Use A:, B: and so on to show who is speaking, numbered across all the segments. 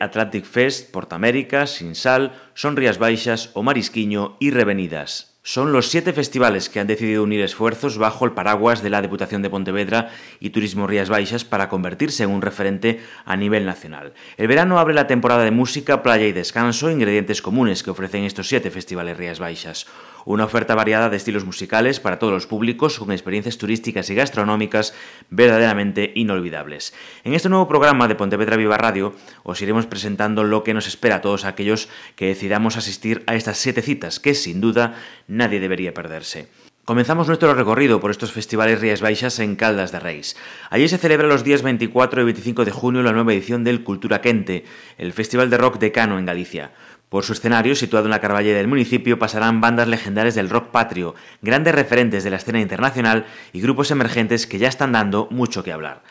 A: Atlantic Fest, Portamérica, Sinsal, Son Rías Baixas, O Marisquiño y Revenidas. Son los siete festivales que han decidido unir esfuerzos bajo el paraguas de la Diputación de Pontevedra y Turismo Rías Baixas para convertirse en un referente a nivel nacional. El verano abre la temporada de música, playa y descanso, ingredientes comunes que ofrecen estos siete festivales Rías Baixas. Una oferta variada de estilos musicales para todos los públicos con experiencias turísticas y gastronómicas verdaderamente inolvidables. En este nuevo programa de Pontevedra Viva Radio os iremos presentando lo que nos espera a todos aquellos que decidamos asistir a estas siete citas que sin duda nadie debería perderse. Comenzamos nuestro recorrido por estos festivales Rías Baixas en Caldas de Reis. Allí se celebra los días 24 y 25 de junio la nueva edición del Cultura Quente, el festival de rock decano en Galicia. Por su escenario, situado en la Carballera del municipio, pasarán bandas legendarias del rock patrio, grandes referentes de la escena internacional y grupos emergentes que ya están dando mucho que hablar.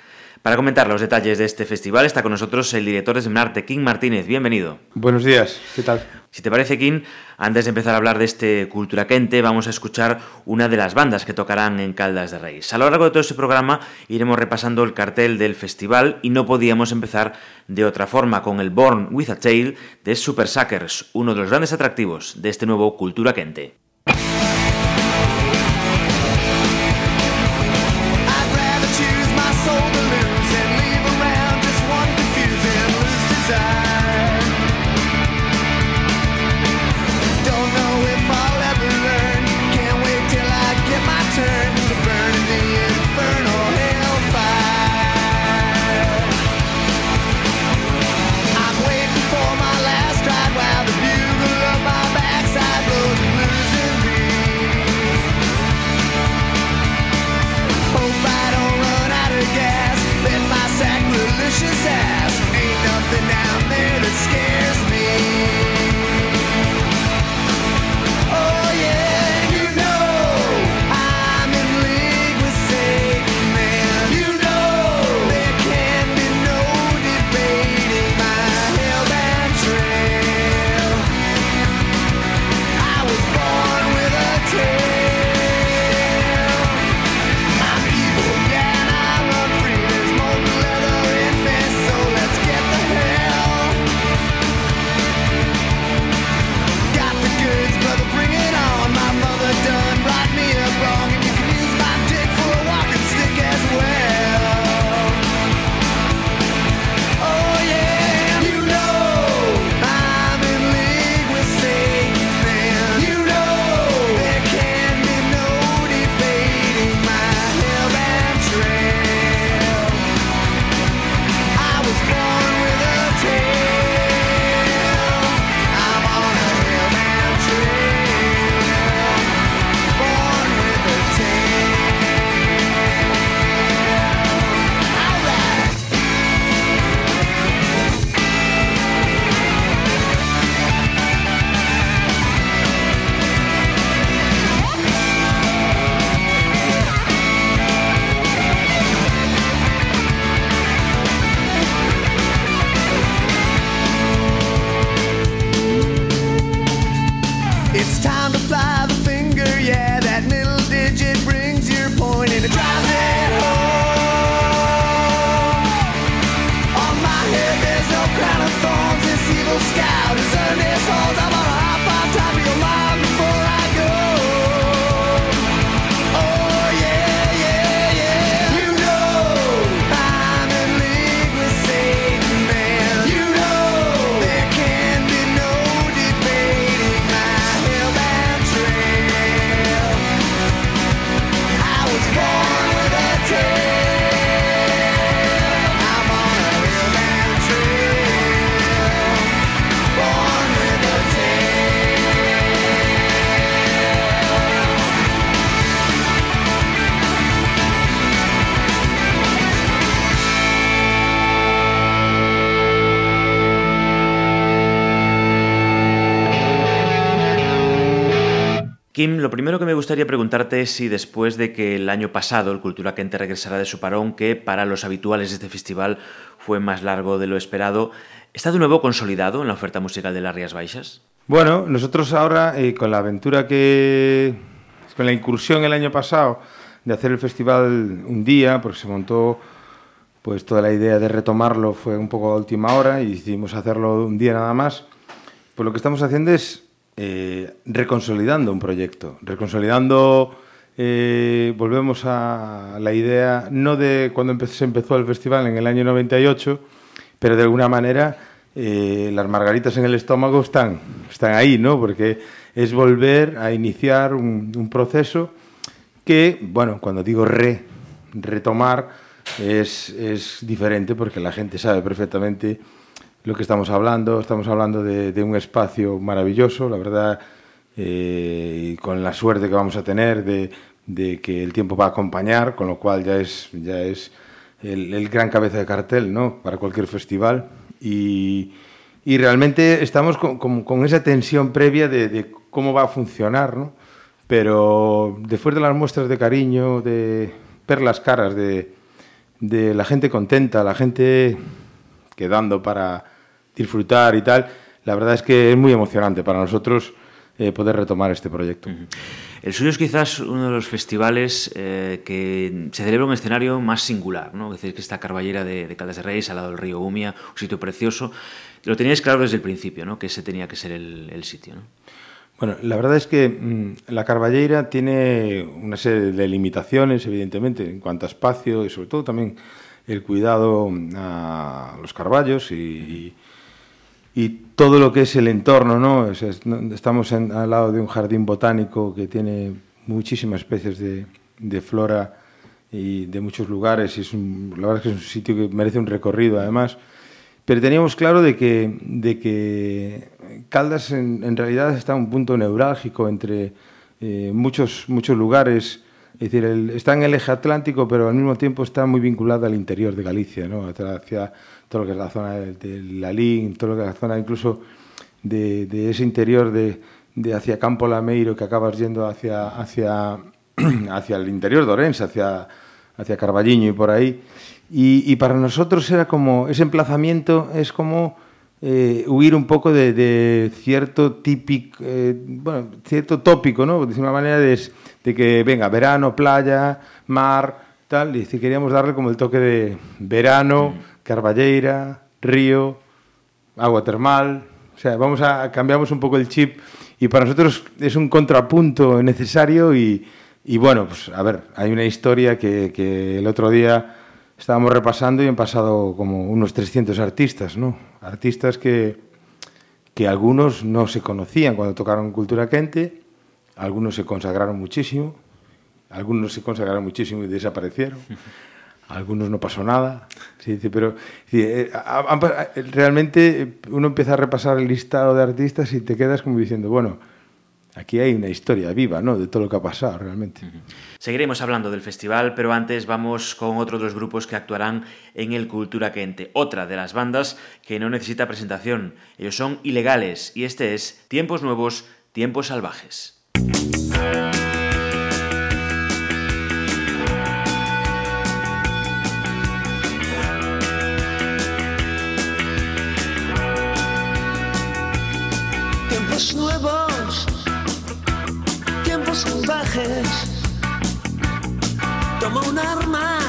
A: Para comentar los detalles de este festival está con nosotros el director de Seminarte, King Martínez. Bienvenido.
B: Buenos días, ¿qué tal?
A: Si te parece, King, antes de empezar a hablar de este Cultura Quente, vamos a escuchar una de las bandas que tocarán en Caldas de Reis. A lo largo de todo este programa iremos repasando el cartel del festival y no podíamos empezar de otra forma con el Born with a Tail de Super Suckers, uno de los grandes atractivos de este nuevo Cultura Quente. Lo primero que me gustaría preguntarte es si después de que el año pasado el Cultura Kente regresara de su parón, que para los habituales de este festival fue más largo de lo esperado, ¿está de nuevo consolidado en la oferta musical de las Rías Baixas?
B: Bueno, nosotros ahora, eh, con la aventura que. con la incursión el año pasado de hacer el festival un día, porque se montó pues toda la idea de retomarlo fue un poco a última hora y decidimos hacerlo un día nada más. Pues lo que estamos haciendo es eh, reconsolidando un proyecto, reconsolidando, eh, volvemos a la idea, no de cuando se empezó el festival en el año 98, pero de alguna manera eh, las margaritas en el estómago están, están ahí, ¿no? Porque es volver a iniciar un, un proceso que, bueno, cuando digo re, retomar, es, es diferente porque la gente sabe perfectamente lo que estamos hablando. Estamos hablando de, de un espacio maravilloso, la verdad, eh, y con la suerte que vamos a tener de, de, que el tiempo va a acompañar, con lo cual ya es, ya es el, el gran cabeza de cartel ¿no? para cualquier festival. Y, y realmente estamos con, con, con, esa tensión previa de, de cómo va a funcionar, ¿no? pero después de las muestras de cariño, de ver las caras de, de la gente contenta, la gente quedando para disfrutar y tal, la verdad es que es muy emocionante para nosotros eh, poder retomar este proyecto. Uh -huh.
A: El suyo es quizás uno de los festivales eh, que se celebra un escenario más singular, ¿no? Es decir, que esta Carballera de, de Caldas de Reis, al lado del río Umia, un sitio precioso. Lo teníais claro desde el principio, ¿no? Que ese tenía que ser el, el sitio, ¿no?
B: Bueno, la verdad es que mmm, la Carballeira tiene una serie de limitaciones, evidentemente, en cuanto a espacio y sobre todo también el cuidado a los carballos y, y, todo lo que es el entorno, ¿no? O sea, estamos en, al lado de un jardín botánico que tiene muchísimas especies de, de flora y de muchos lugares y es un, la verdad es que es un sitio que merece un recorrido además. Pero teníamos claro de que, de que Caldas en, en realidad está en un punto neurálgico entre eh, muchos, muchos lugares. Es decir, el, está en el eje atlántico, pero al mismo tiempo está muy vinculada al interior de Galicia, ¿no? hacia todo lo que es la zona de, de Lalín, todo lo que es la zona incluso de, ese interior de, de hacia Campo Lameiro, que acabas yendo hacia, hacia, hacia el interior de Orense, hacia, hacia Carballiño y por ahí. Y, para nosotros era como, ese emplazamiento es como eh, huir un poco de, de cierto típico, eh, bueno, cierto tópico, ¿no? De una manera de, de, que, venga, verano, playa, mar, tal, y si queríamos darle como el toque de verano, carballeira, río, agua termal, o sea, vamos a, cambiamos un poco el chip y para nosotros es un contrapunto necesario y, y bueno, pues a ver, hay una historia que, que el otro día estábamos repasando y han pasado como unos 300 artistas, ¿no? Artistas que, que algunos no se conocían cuando tocaron Cultura Quente, algunos se consagraron muchísimo, algunos se consagraron muchísimo y desaparecieron, algunos no pasó nada. Sí, pero sí, eh, realmente uno empieza a repasar el listado de artistas y te quedas como diciendo, bueno, aquí hay una historia viva, ¿no? De todo lo que ha pasado realmente. Uh -huh.
A: Seguiremos hablando del festival, pero antes vamos con otro de los grupos que actuarán en el Cultura Quente, otra de las bandas que no necesita presentación. Ellos son ilegales y este es Tiempos Nuevos, Tiempos Salvajes.
C: Tiempos nuevos salvajes. Toma un arma,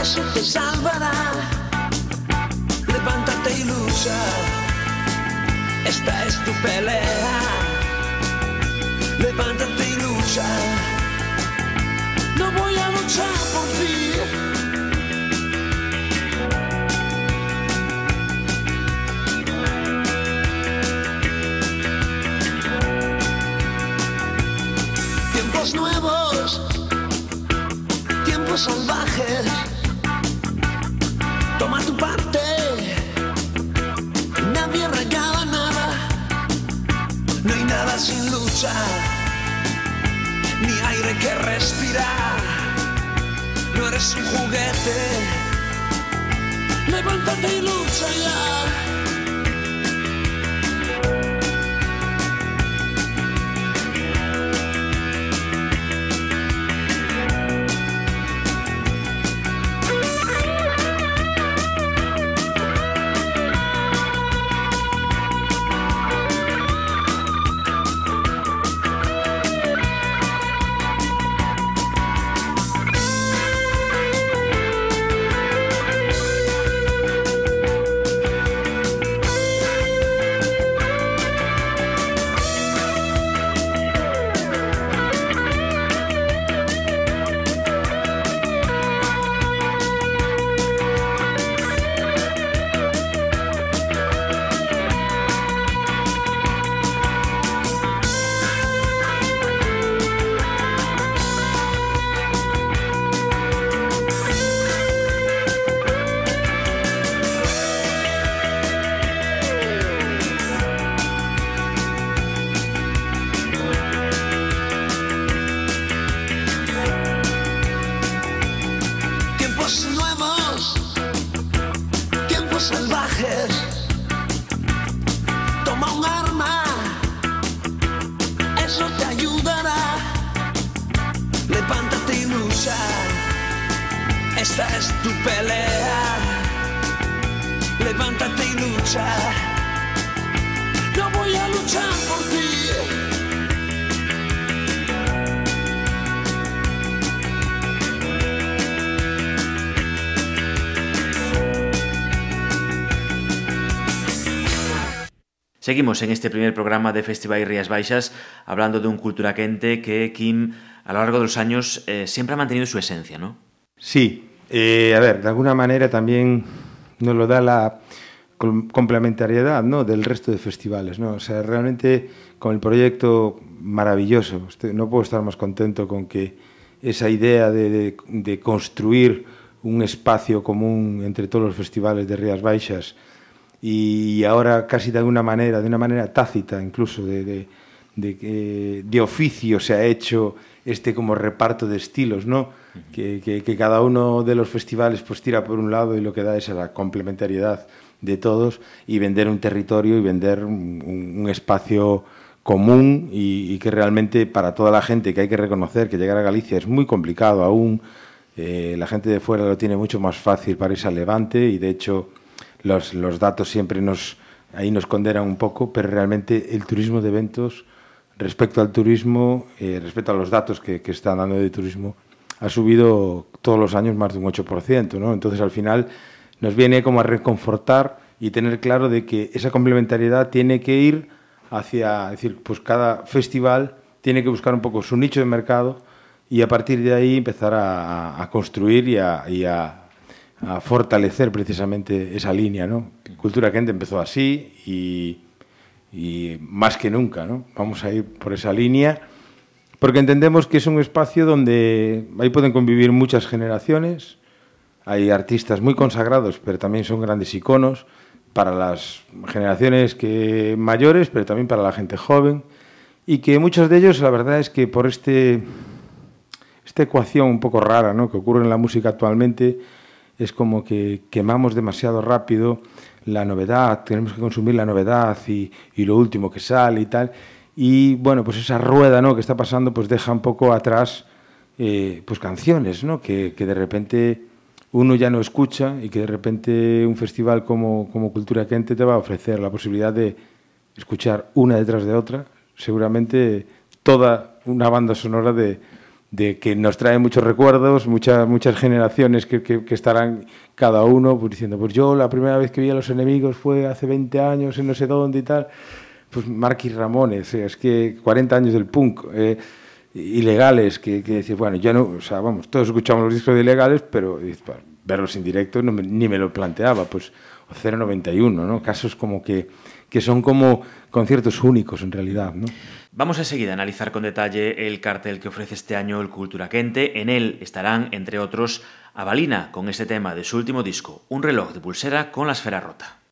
C: eso te salvará. Levántate y lucha, esta es tu pelea. Levántate y lucha, no voy a luchar por ti. tiempos nuevos, tiempos salvajes. Toma tu parte, nadie regala nada, no hay nada sin lucha, ni aire que respirar. No eres un juguete, levántate y lucha ya.
A: Seguimos en este primer programa de Festival y Rías Baixas hablando de un cultura quente que Kim a lo largo de los años eh, siempre ha mantenido su esencia, ¿no?
B: Sí, eh, a ver, de alguna manera también nos lo da la complementariedad ¿no? del resto de festivales. ¿no? O sea, realmente con el proyecto maravilloso, no puedo estar más contento con que esa idea de, de, de construir un espacio común entre todos los festivales de Rías Baixas y ahora casi de alguna manera, de una manera tácita incluso, de, de, de, de oficio se ha hecho este como reparto de estilos, ¿no? que, que, que, cada uno de los festivales pues tira por un lado y lo que da es la complementariedad de todos y vender un territorio y vender un, un espacio común y, y, que realmente para toda la gente que hay que reconocer que llegar a Galicia es muy complicado aún, eh, la gente de fuera lo tiene mucho más fácil para irse al Levante y de hecho los, los datos siempre nos, ahí nos condenan un poco, pero realmente el turismo de eventos respecto al turismo, eh, respecto a los datos que, que están dando de turismo, ha subido todos los años más de un 8%, ¿no? Entonces, al final, nos viene como a reconfortar y tener claro de que esa complementariedad tiene que ir hacia, es decir, pues cada festival tiene que buscar un poco su nicho de mercado y a partir de ahí empezar a, a construir y, a, y a, a, fortalecer precisamente esa línea, ¿no? Cultura Quente empezó así y, y más que nunca, ¿no? Vamos a ir por esa línea porque entendemos que es un espacio donde ahí pueden convivir muchas generaciones, hay artistas muy consagrados, pero también son grandes iconos para las generaciones que mayores, pero también para la gente joven, y que muchos de ellos, la verdad es que por este, esta ecuación un poco rara ¿no? que ocurre en la música actualmente, es como que quemamos demasiado rápido la novedad, tenemos que consumir la novedad y, y lo último que sale y tal, y bueno, pues esa rueda ¿no? que está pasando pues deja un poco atrás eh, pues canciones ¿no? que, que, de repente uno ya no escucha y que de repente un festival como, como Cultura Quente te va a ofrecer la posibilidad de escuchar una detrás de otra, seguramente toda una banda sonora de, de que nos trae muchos recuerdos, muchas, muchas generaciones que, que, que estarán cada uno pues, diciendo, pues yo la primera vez que vi a los enemigos fue hace 20 años en no sé dónde y tal. Pues Marquis Ramones, eh, es que 40 años del punk, eh, ilegales, que, que decir, bueno, ya no, o sea, vamos, todos escuchamos los discos de ilegales, pero pues, verlos en directo no me, ni me lo planteaba, pues 091, ¿no? Casos como que, que son como conciertos únicos en realidad, ¿no?
A: Vamos a seguir a analizar con detalle el cartel que ofrece este año el Cultura Quente. En él estarán, entre otros, Avalina con este tema de su último disco, un reloj de pulsera con la esfera rota.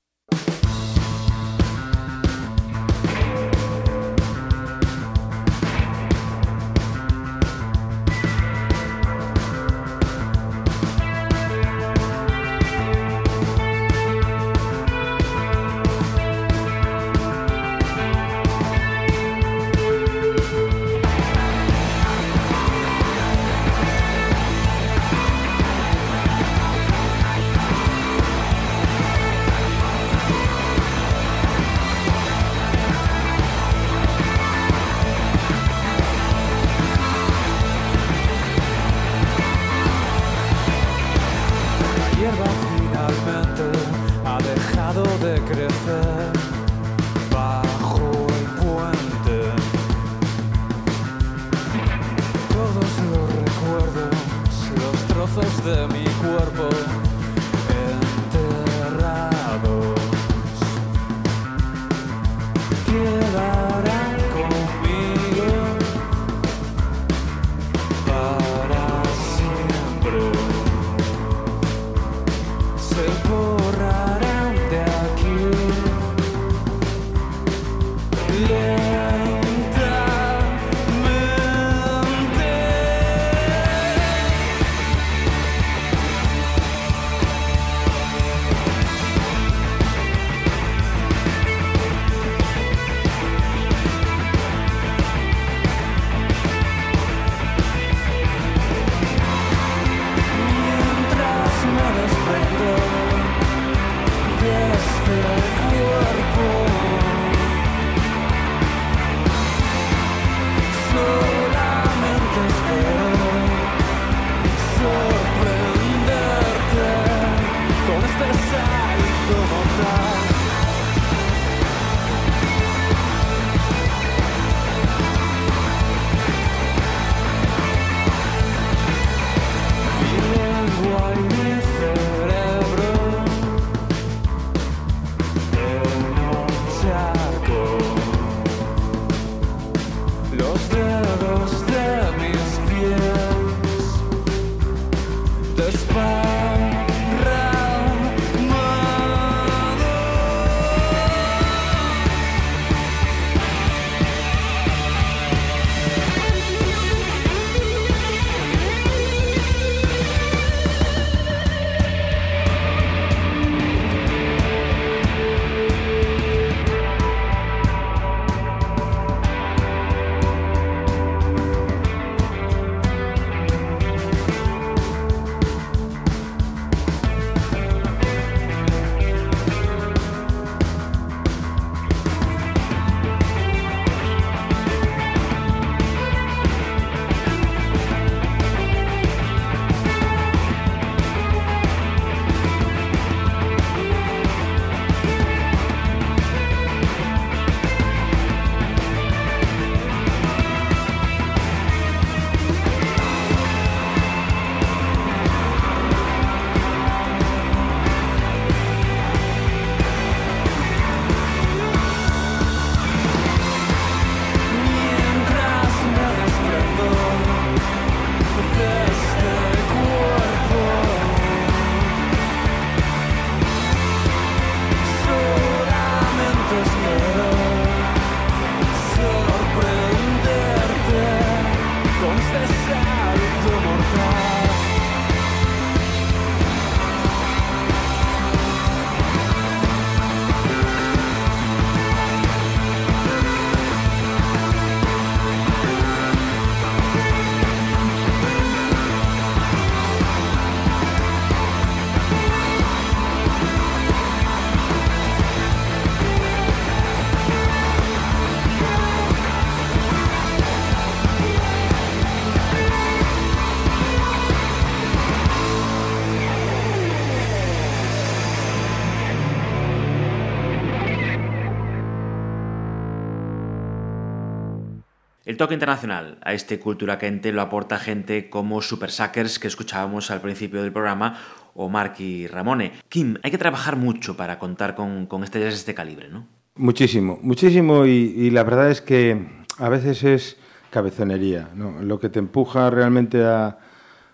A: Toque internacional a este Cultura Quente lo aporta gente como Super Suckers que escuchábamos al principio del programa o Marky Ramone. Kim, hay que trabajar mucho para contar con, con estrellas de este calibre, ¿no?
B: Muchísimo, muchísimo y, y, la verdad es que a veces es cabezonería, ¿no? Lo que te empuja realmente a,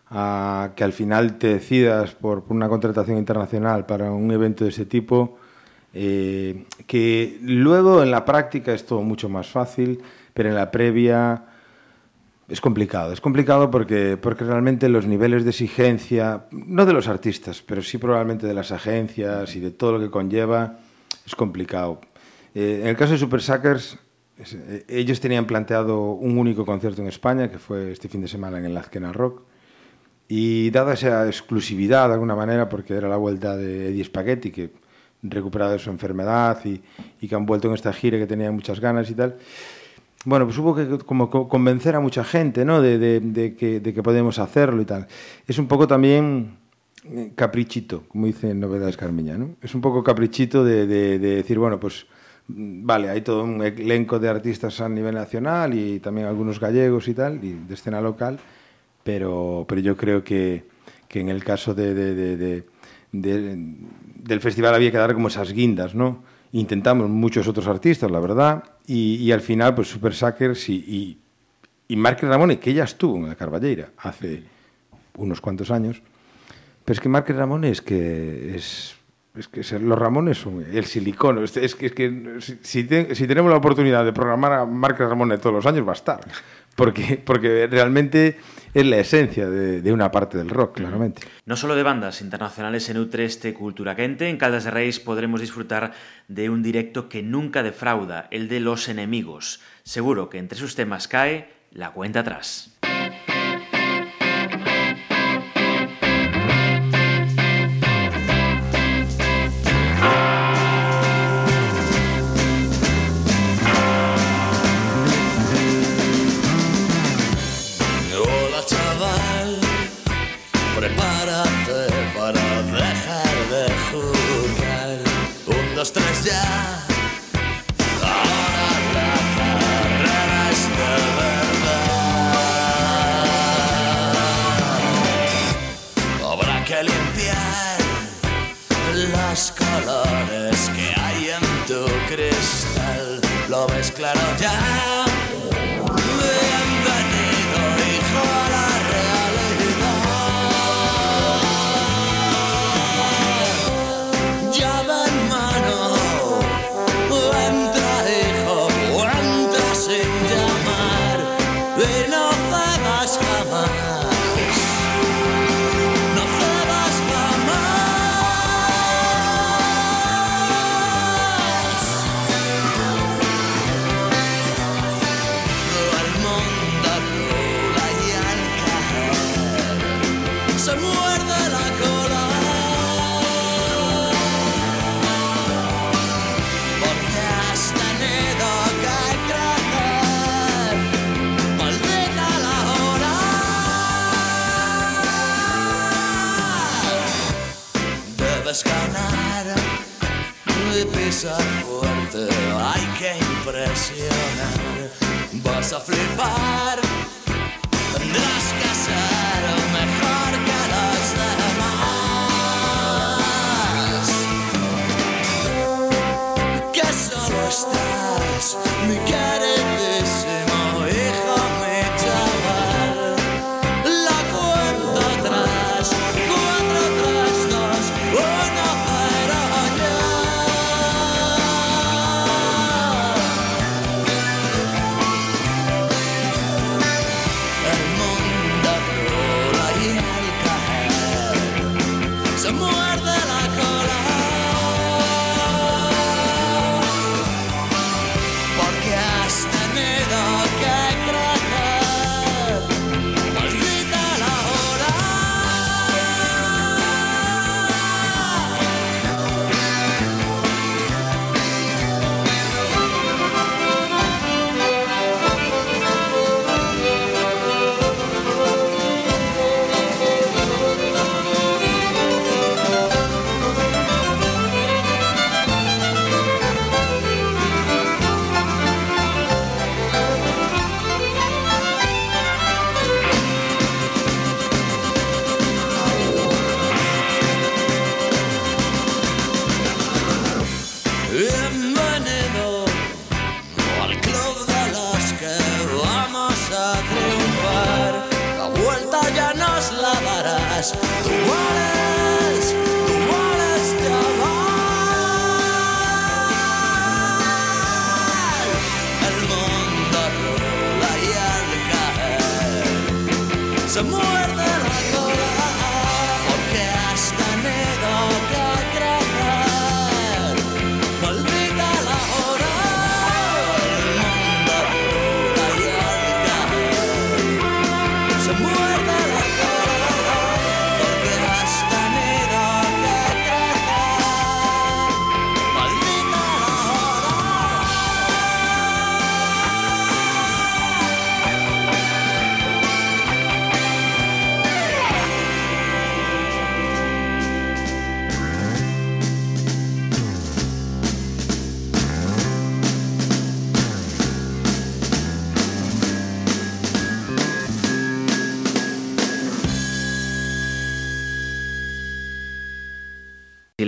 B: a que al final te decidas por, por, una contratación internacional para un evento de ese tipo, eh, que luego en la práctica es todo mucho más fácil pero en la previa es complicado. Es complicado porque, porque realmente los niveles de exigencia, no de los artistas, pero sí probablemente de las agencias y de todo lo que conlleva, es complicado. Eh, en el caso de Super Suckers, eh, ellos tenían planteado un único concierto en España, que fue este fin de semana en el Azkena Rock, y dada esa exclusividad de alguna manera, porque era la vuelta de Eddie Spaghetti, que recuperado de su enfermedad y, y que han vuelto en esta gira que tenían muchas ganas y tal, bueno, pues hubo que como convencer a mucha gente, ¿no? De, que, de podemos hacerlo y tal. Es un poco también eh, caprichito, como dice Novedades Carmiña, ¿no? Es un poco caprichito de, de, de decir, bueno, pues mm, vale, hay todo un elenco de artistas a nivel nacional y también algunos gallegos y tal, y de escena local, pero, pero yo creo que, que en el caso de, del festival había que dar como esas guindas, ¿no? Intentamos muchos otros artistas, la verdad, y, y al final, pues Super Suckers y, y, y Ramone, que ya estuvo en la Carballeira hace unos cuantos años, pero es que Marque Ramone es que es, es que los Ramones son el silicono. Es, que, es que si, si, tenemos la oportunidad de programar a Marque Ramone todos los años, va a estar. Porque, porque realmente es la esencia de, de, una parte del rock, claramente.
A: No solo de bandas internacionales se nutre este Cultura Quente, en Caldas de Reis podremos disfrutar de un directo que nunca defrauda, el de Los Enemigos. Seguro que entre sus temas cae la cuenta atrás.
C: Dos, tres ya. Que limpiar los colores que hay en tu cristal. Lo ves claro Vas a flipar. Tendrás que ser mejor que los demás. Que solo estás, mi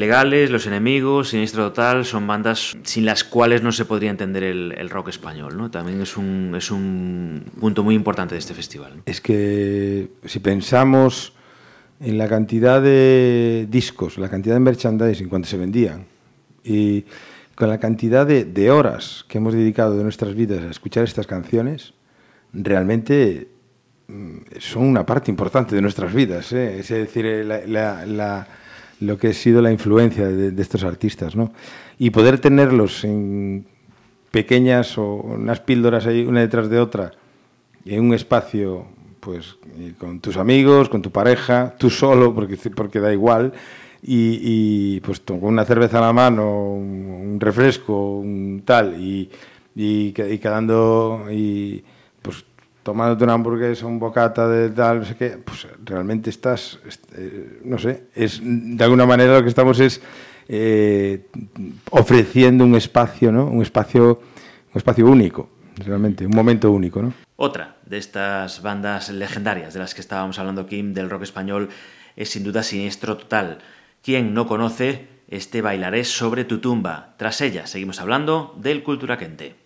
D: Ilegales, Los Enemigos, Siniestro Total son bandas sin las cuales no se podría entender el, rock español. ¿no? También es un, es un punto muy importante de este festival.
B: Es que si pensamos en la cantidad de discos, la cantidad de merchandising cuando se vendían y con la cantidad de, horas que hemos dedicado de nuestras vidas a escuchar estas canciones, realmente mm, son una parte importante de nuestras vidas. ¿eh? Es decir, la lo que ha sido la influencia de, estos artistas, ¿no? Y poder tenerlos en pequeñas o unas píldoras ahí una detrás de otra en un espacio pues con tus amigos, con tu pareja, tú solo porque porque da igual y, pues con una cerveza a la mano, un, refresco, un tal y, y, y quedando y tomándote una hamburguesa, un bocata de tal, no sé qué, pues realmente estás, eh, no sé, es de alguna manera lo que estamos es eh, ofreciendo un espacio, ¿no? Un espacio, un espacio único, realmente, un momento único, ¿no?
D: Otra de estas bandas legendarias de las que estábamos hablando, Kim, del rock español, es sin duda Siniestro Total. ¿Quién no conoce este Bailaré sobre tu tumba? Tras ella, seguimos hablando del Cultura Quente.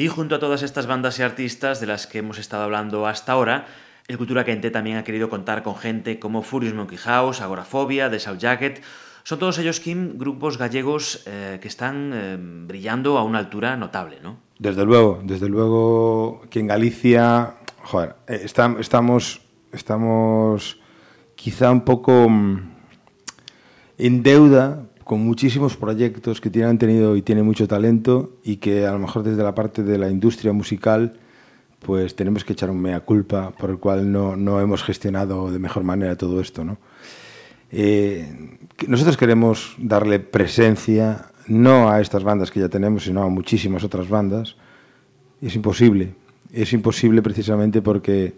A: Y junto a todas estas bandas y artistas de las que hemos estado hablando hasta ahora, el Cultura Quente también ha querido contar con gente como Furious Monkey House, Agorafobia, The South Jacket. Son todos ellos, Kim, grupos gallegos eh, que están eh, brillando a una altura notable, ¿no?
B: Desde luego, desde luego que en Galicia, joder, eh, estamos, estamos quizá un poco mm, en deuda con muchísimos proyectos que tienen, han tenido y tienen mucho talento y que a lo mejor desde la parte de la industria musical pues tenemos que echar un mea culpa por el cual no, no hemos gestionado de mejor manera todo esto. ¿no? Eh, nosotros queremos darle presencia no a estas bandas que ya tenemos, sino a muchísimas otras bandas. Es imposible. Es imposible precisamente porque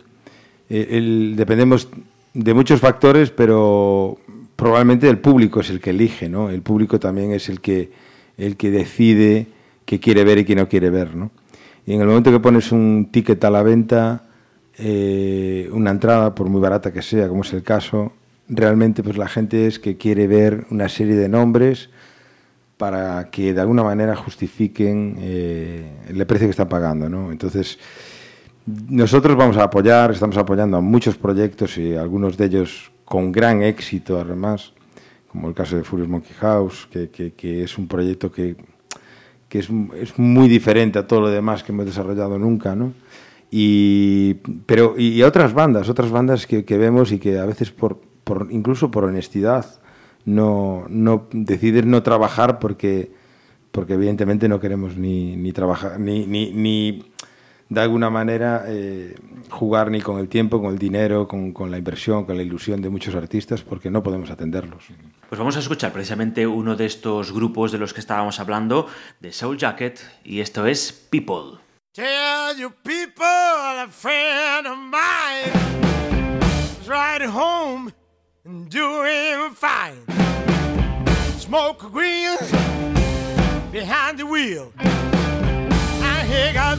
B: eh, el, dependemos de muchos factores, pero probablemente el público es el que elige, ¿no? El público también es el que, el que decide qué quiere ver y qué no quiere ver, ¿no? Y en el momento que pones un ticket a la venta, eh, una entrada, por muy barata que sea, como es el caso, realmente pues la gente es que quiere ver una serie de nombres para que de alguna manera justifiquen eh, el precio que están pagando, ¿no? Entonces, nosotros vamos a apoyar, estamos apoyando a muchos proyectos y algunos de ellos con gran éxito además, como el caso de Furious Monkey House, que, que, que es un proyecto que que es, es, muy diferente a todo lo demás que hemos desarrollado nunca, ¿no? Y, pero, y otras bandas, otras bandas que, que vemos y que a veces, por, por, incluso por honestidad, no, no deciden no trabajar porque, porque evidentemente no queremos ni, ni trabajar, ni, ni de alguna manera eh, jugar ni con el tiempo, con el dinero, con, con, la inversión, con la ilusión de muchos artistas, porque no podemos atenderlos.
A: Pues vamos a escuchar precisamente uno de estos grupos de los que estábamos hablando, de Soul Jacket, y esto es People.
E: Tell you people, a friend of mine is right home and doing fine. Smoke green behind the wheel. And he got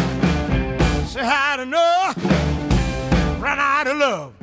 E: Say how to know, run out of love.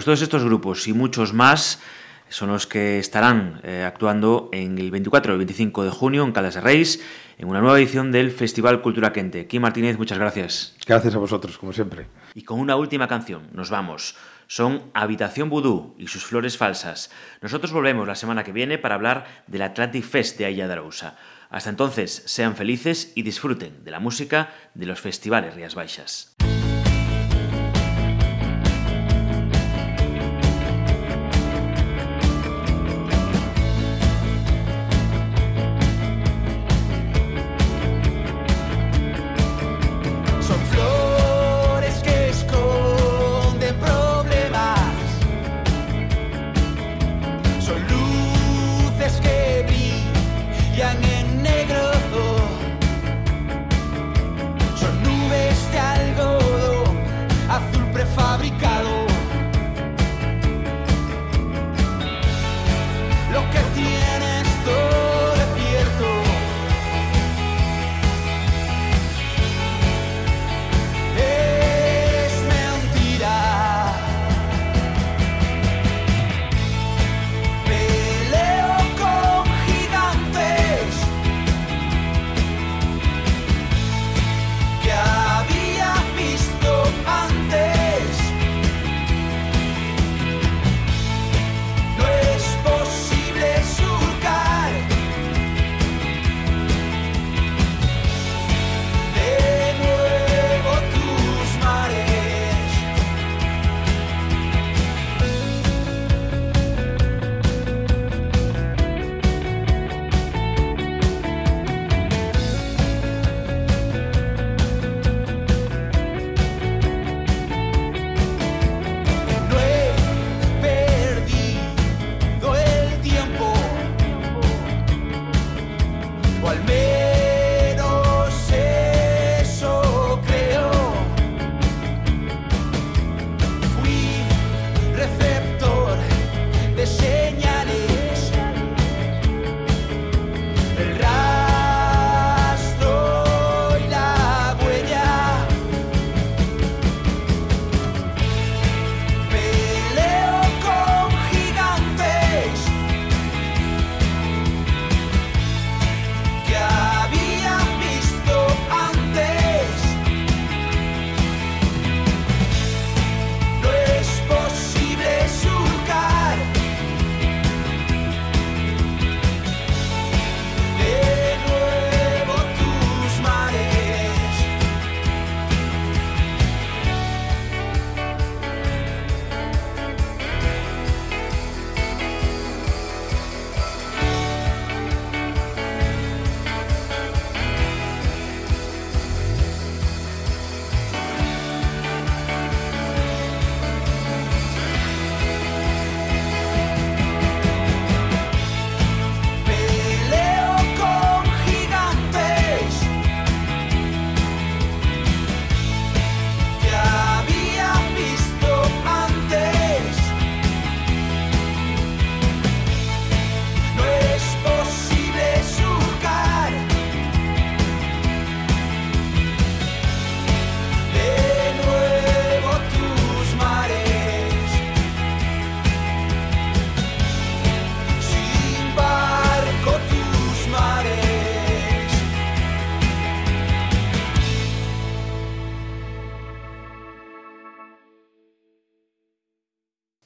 A: Pues todos estos grupos y muchos más
F: son los que estarán eh, actuando en el 24 y el 25 de junio en Caldas de Reis en una nueva edición del Festival Cultura Quente. Kim Martínez, muchas gracias.
B: Gracias a vosotros, como siempre.
F: Y con una última canción, nos vamos. Son Habitación Vudú y sus flores falsas. Nosotros volvemos la semana que viene para hablar del Atlantic Fest de Aya de Arousa. Hasta entonces, sean felices y disfruten de la música de los festivales Rías Baixas.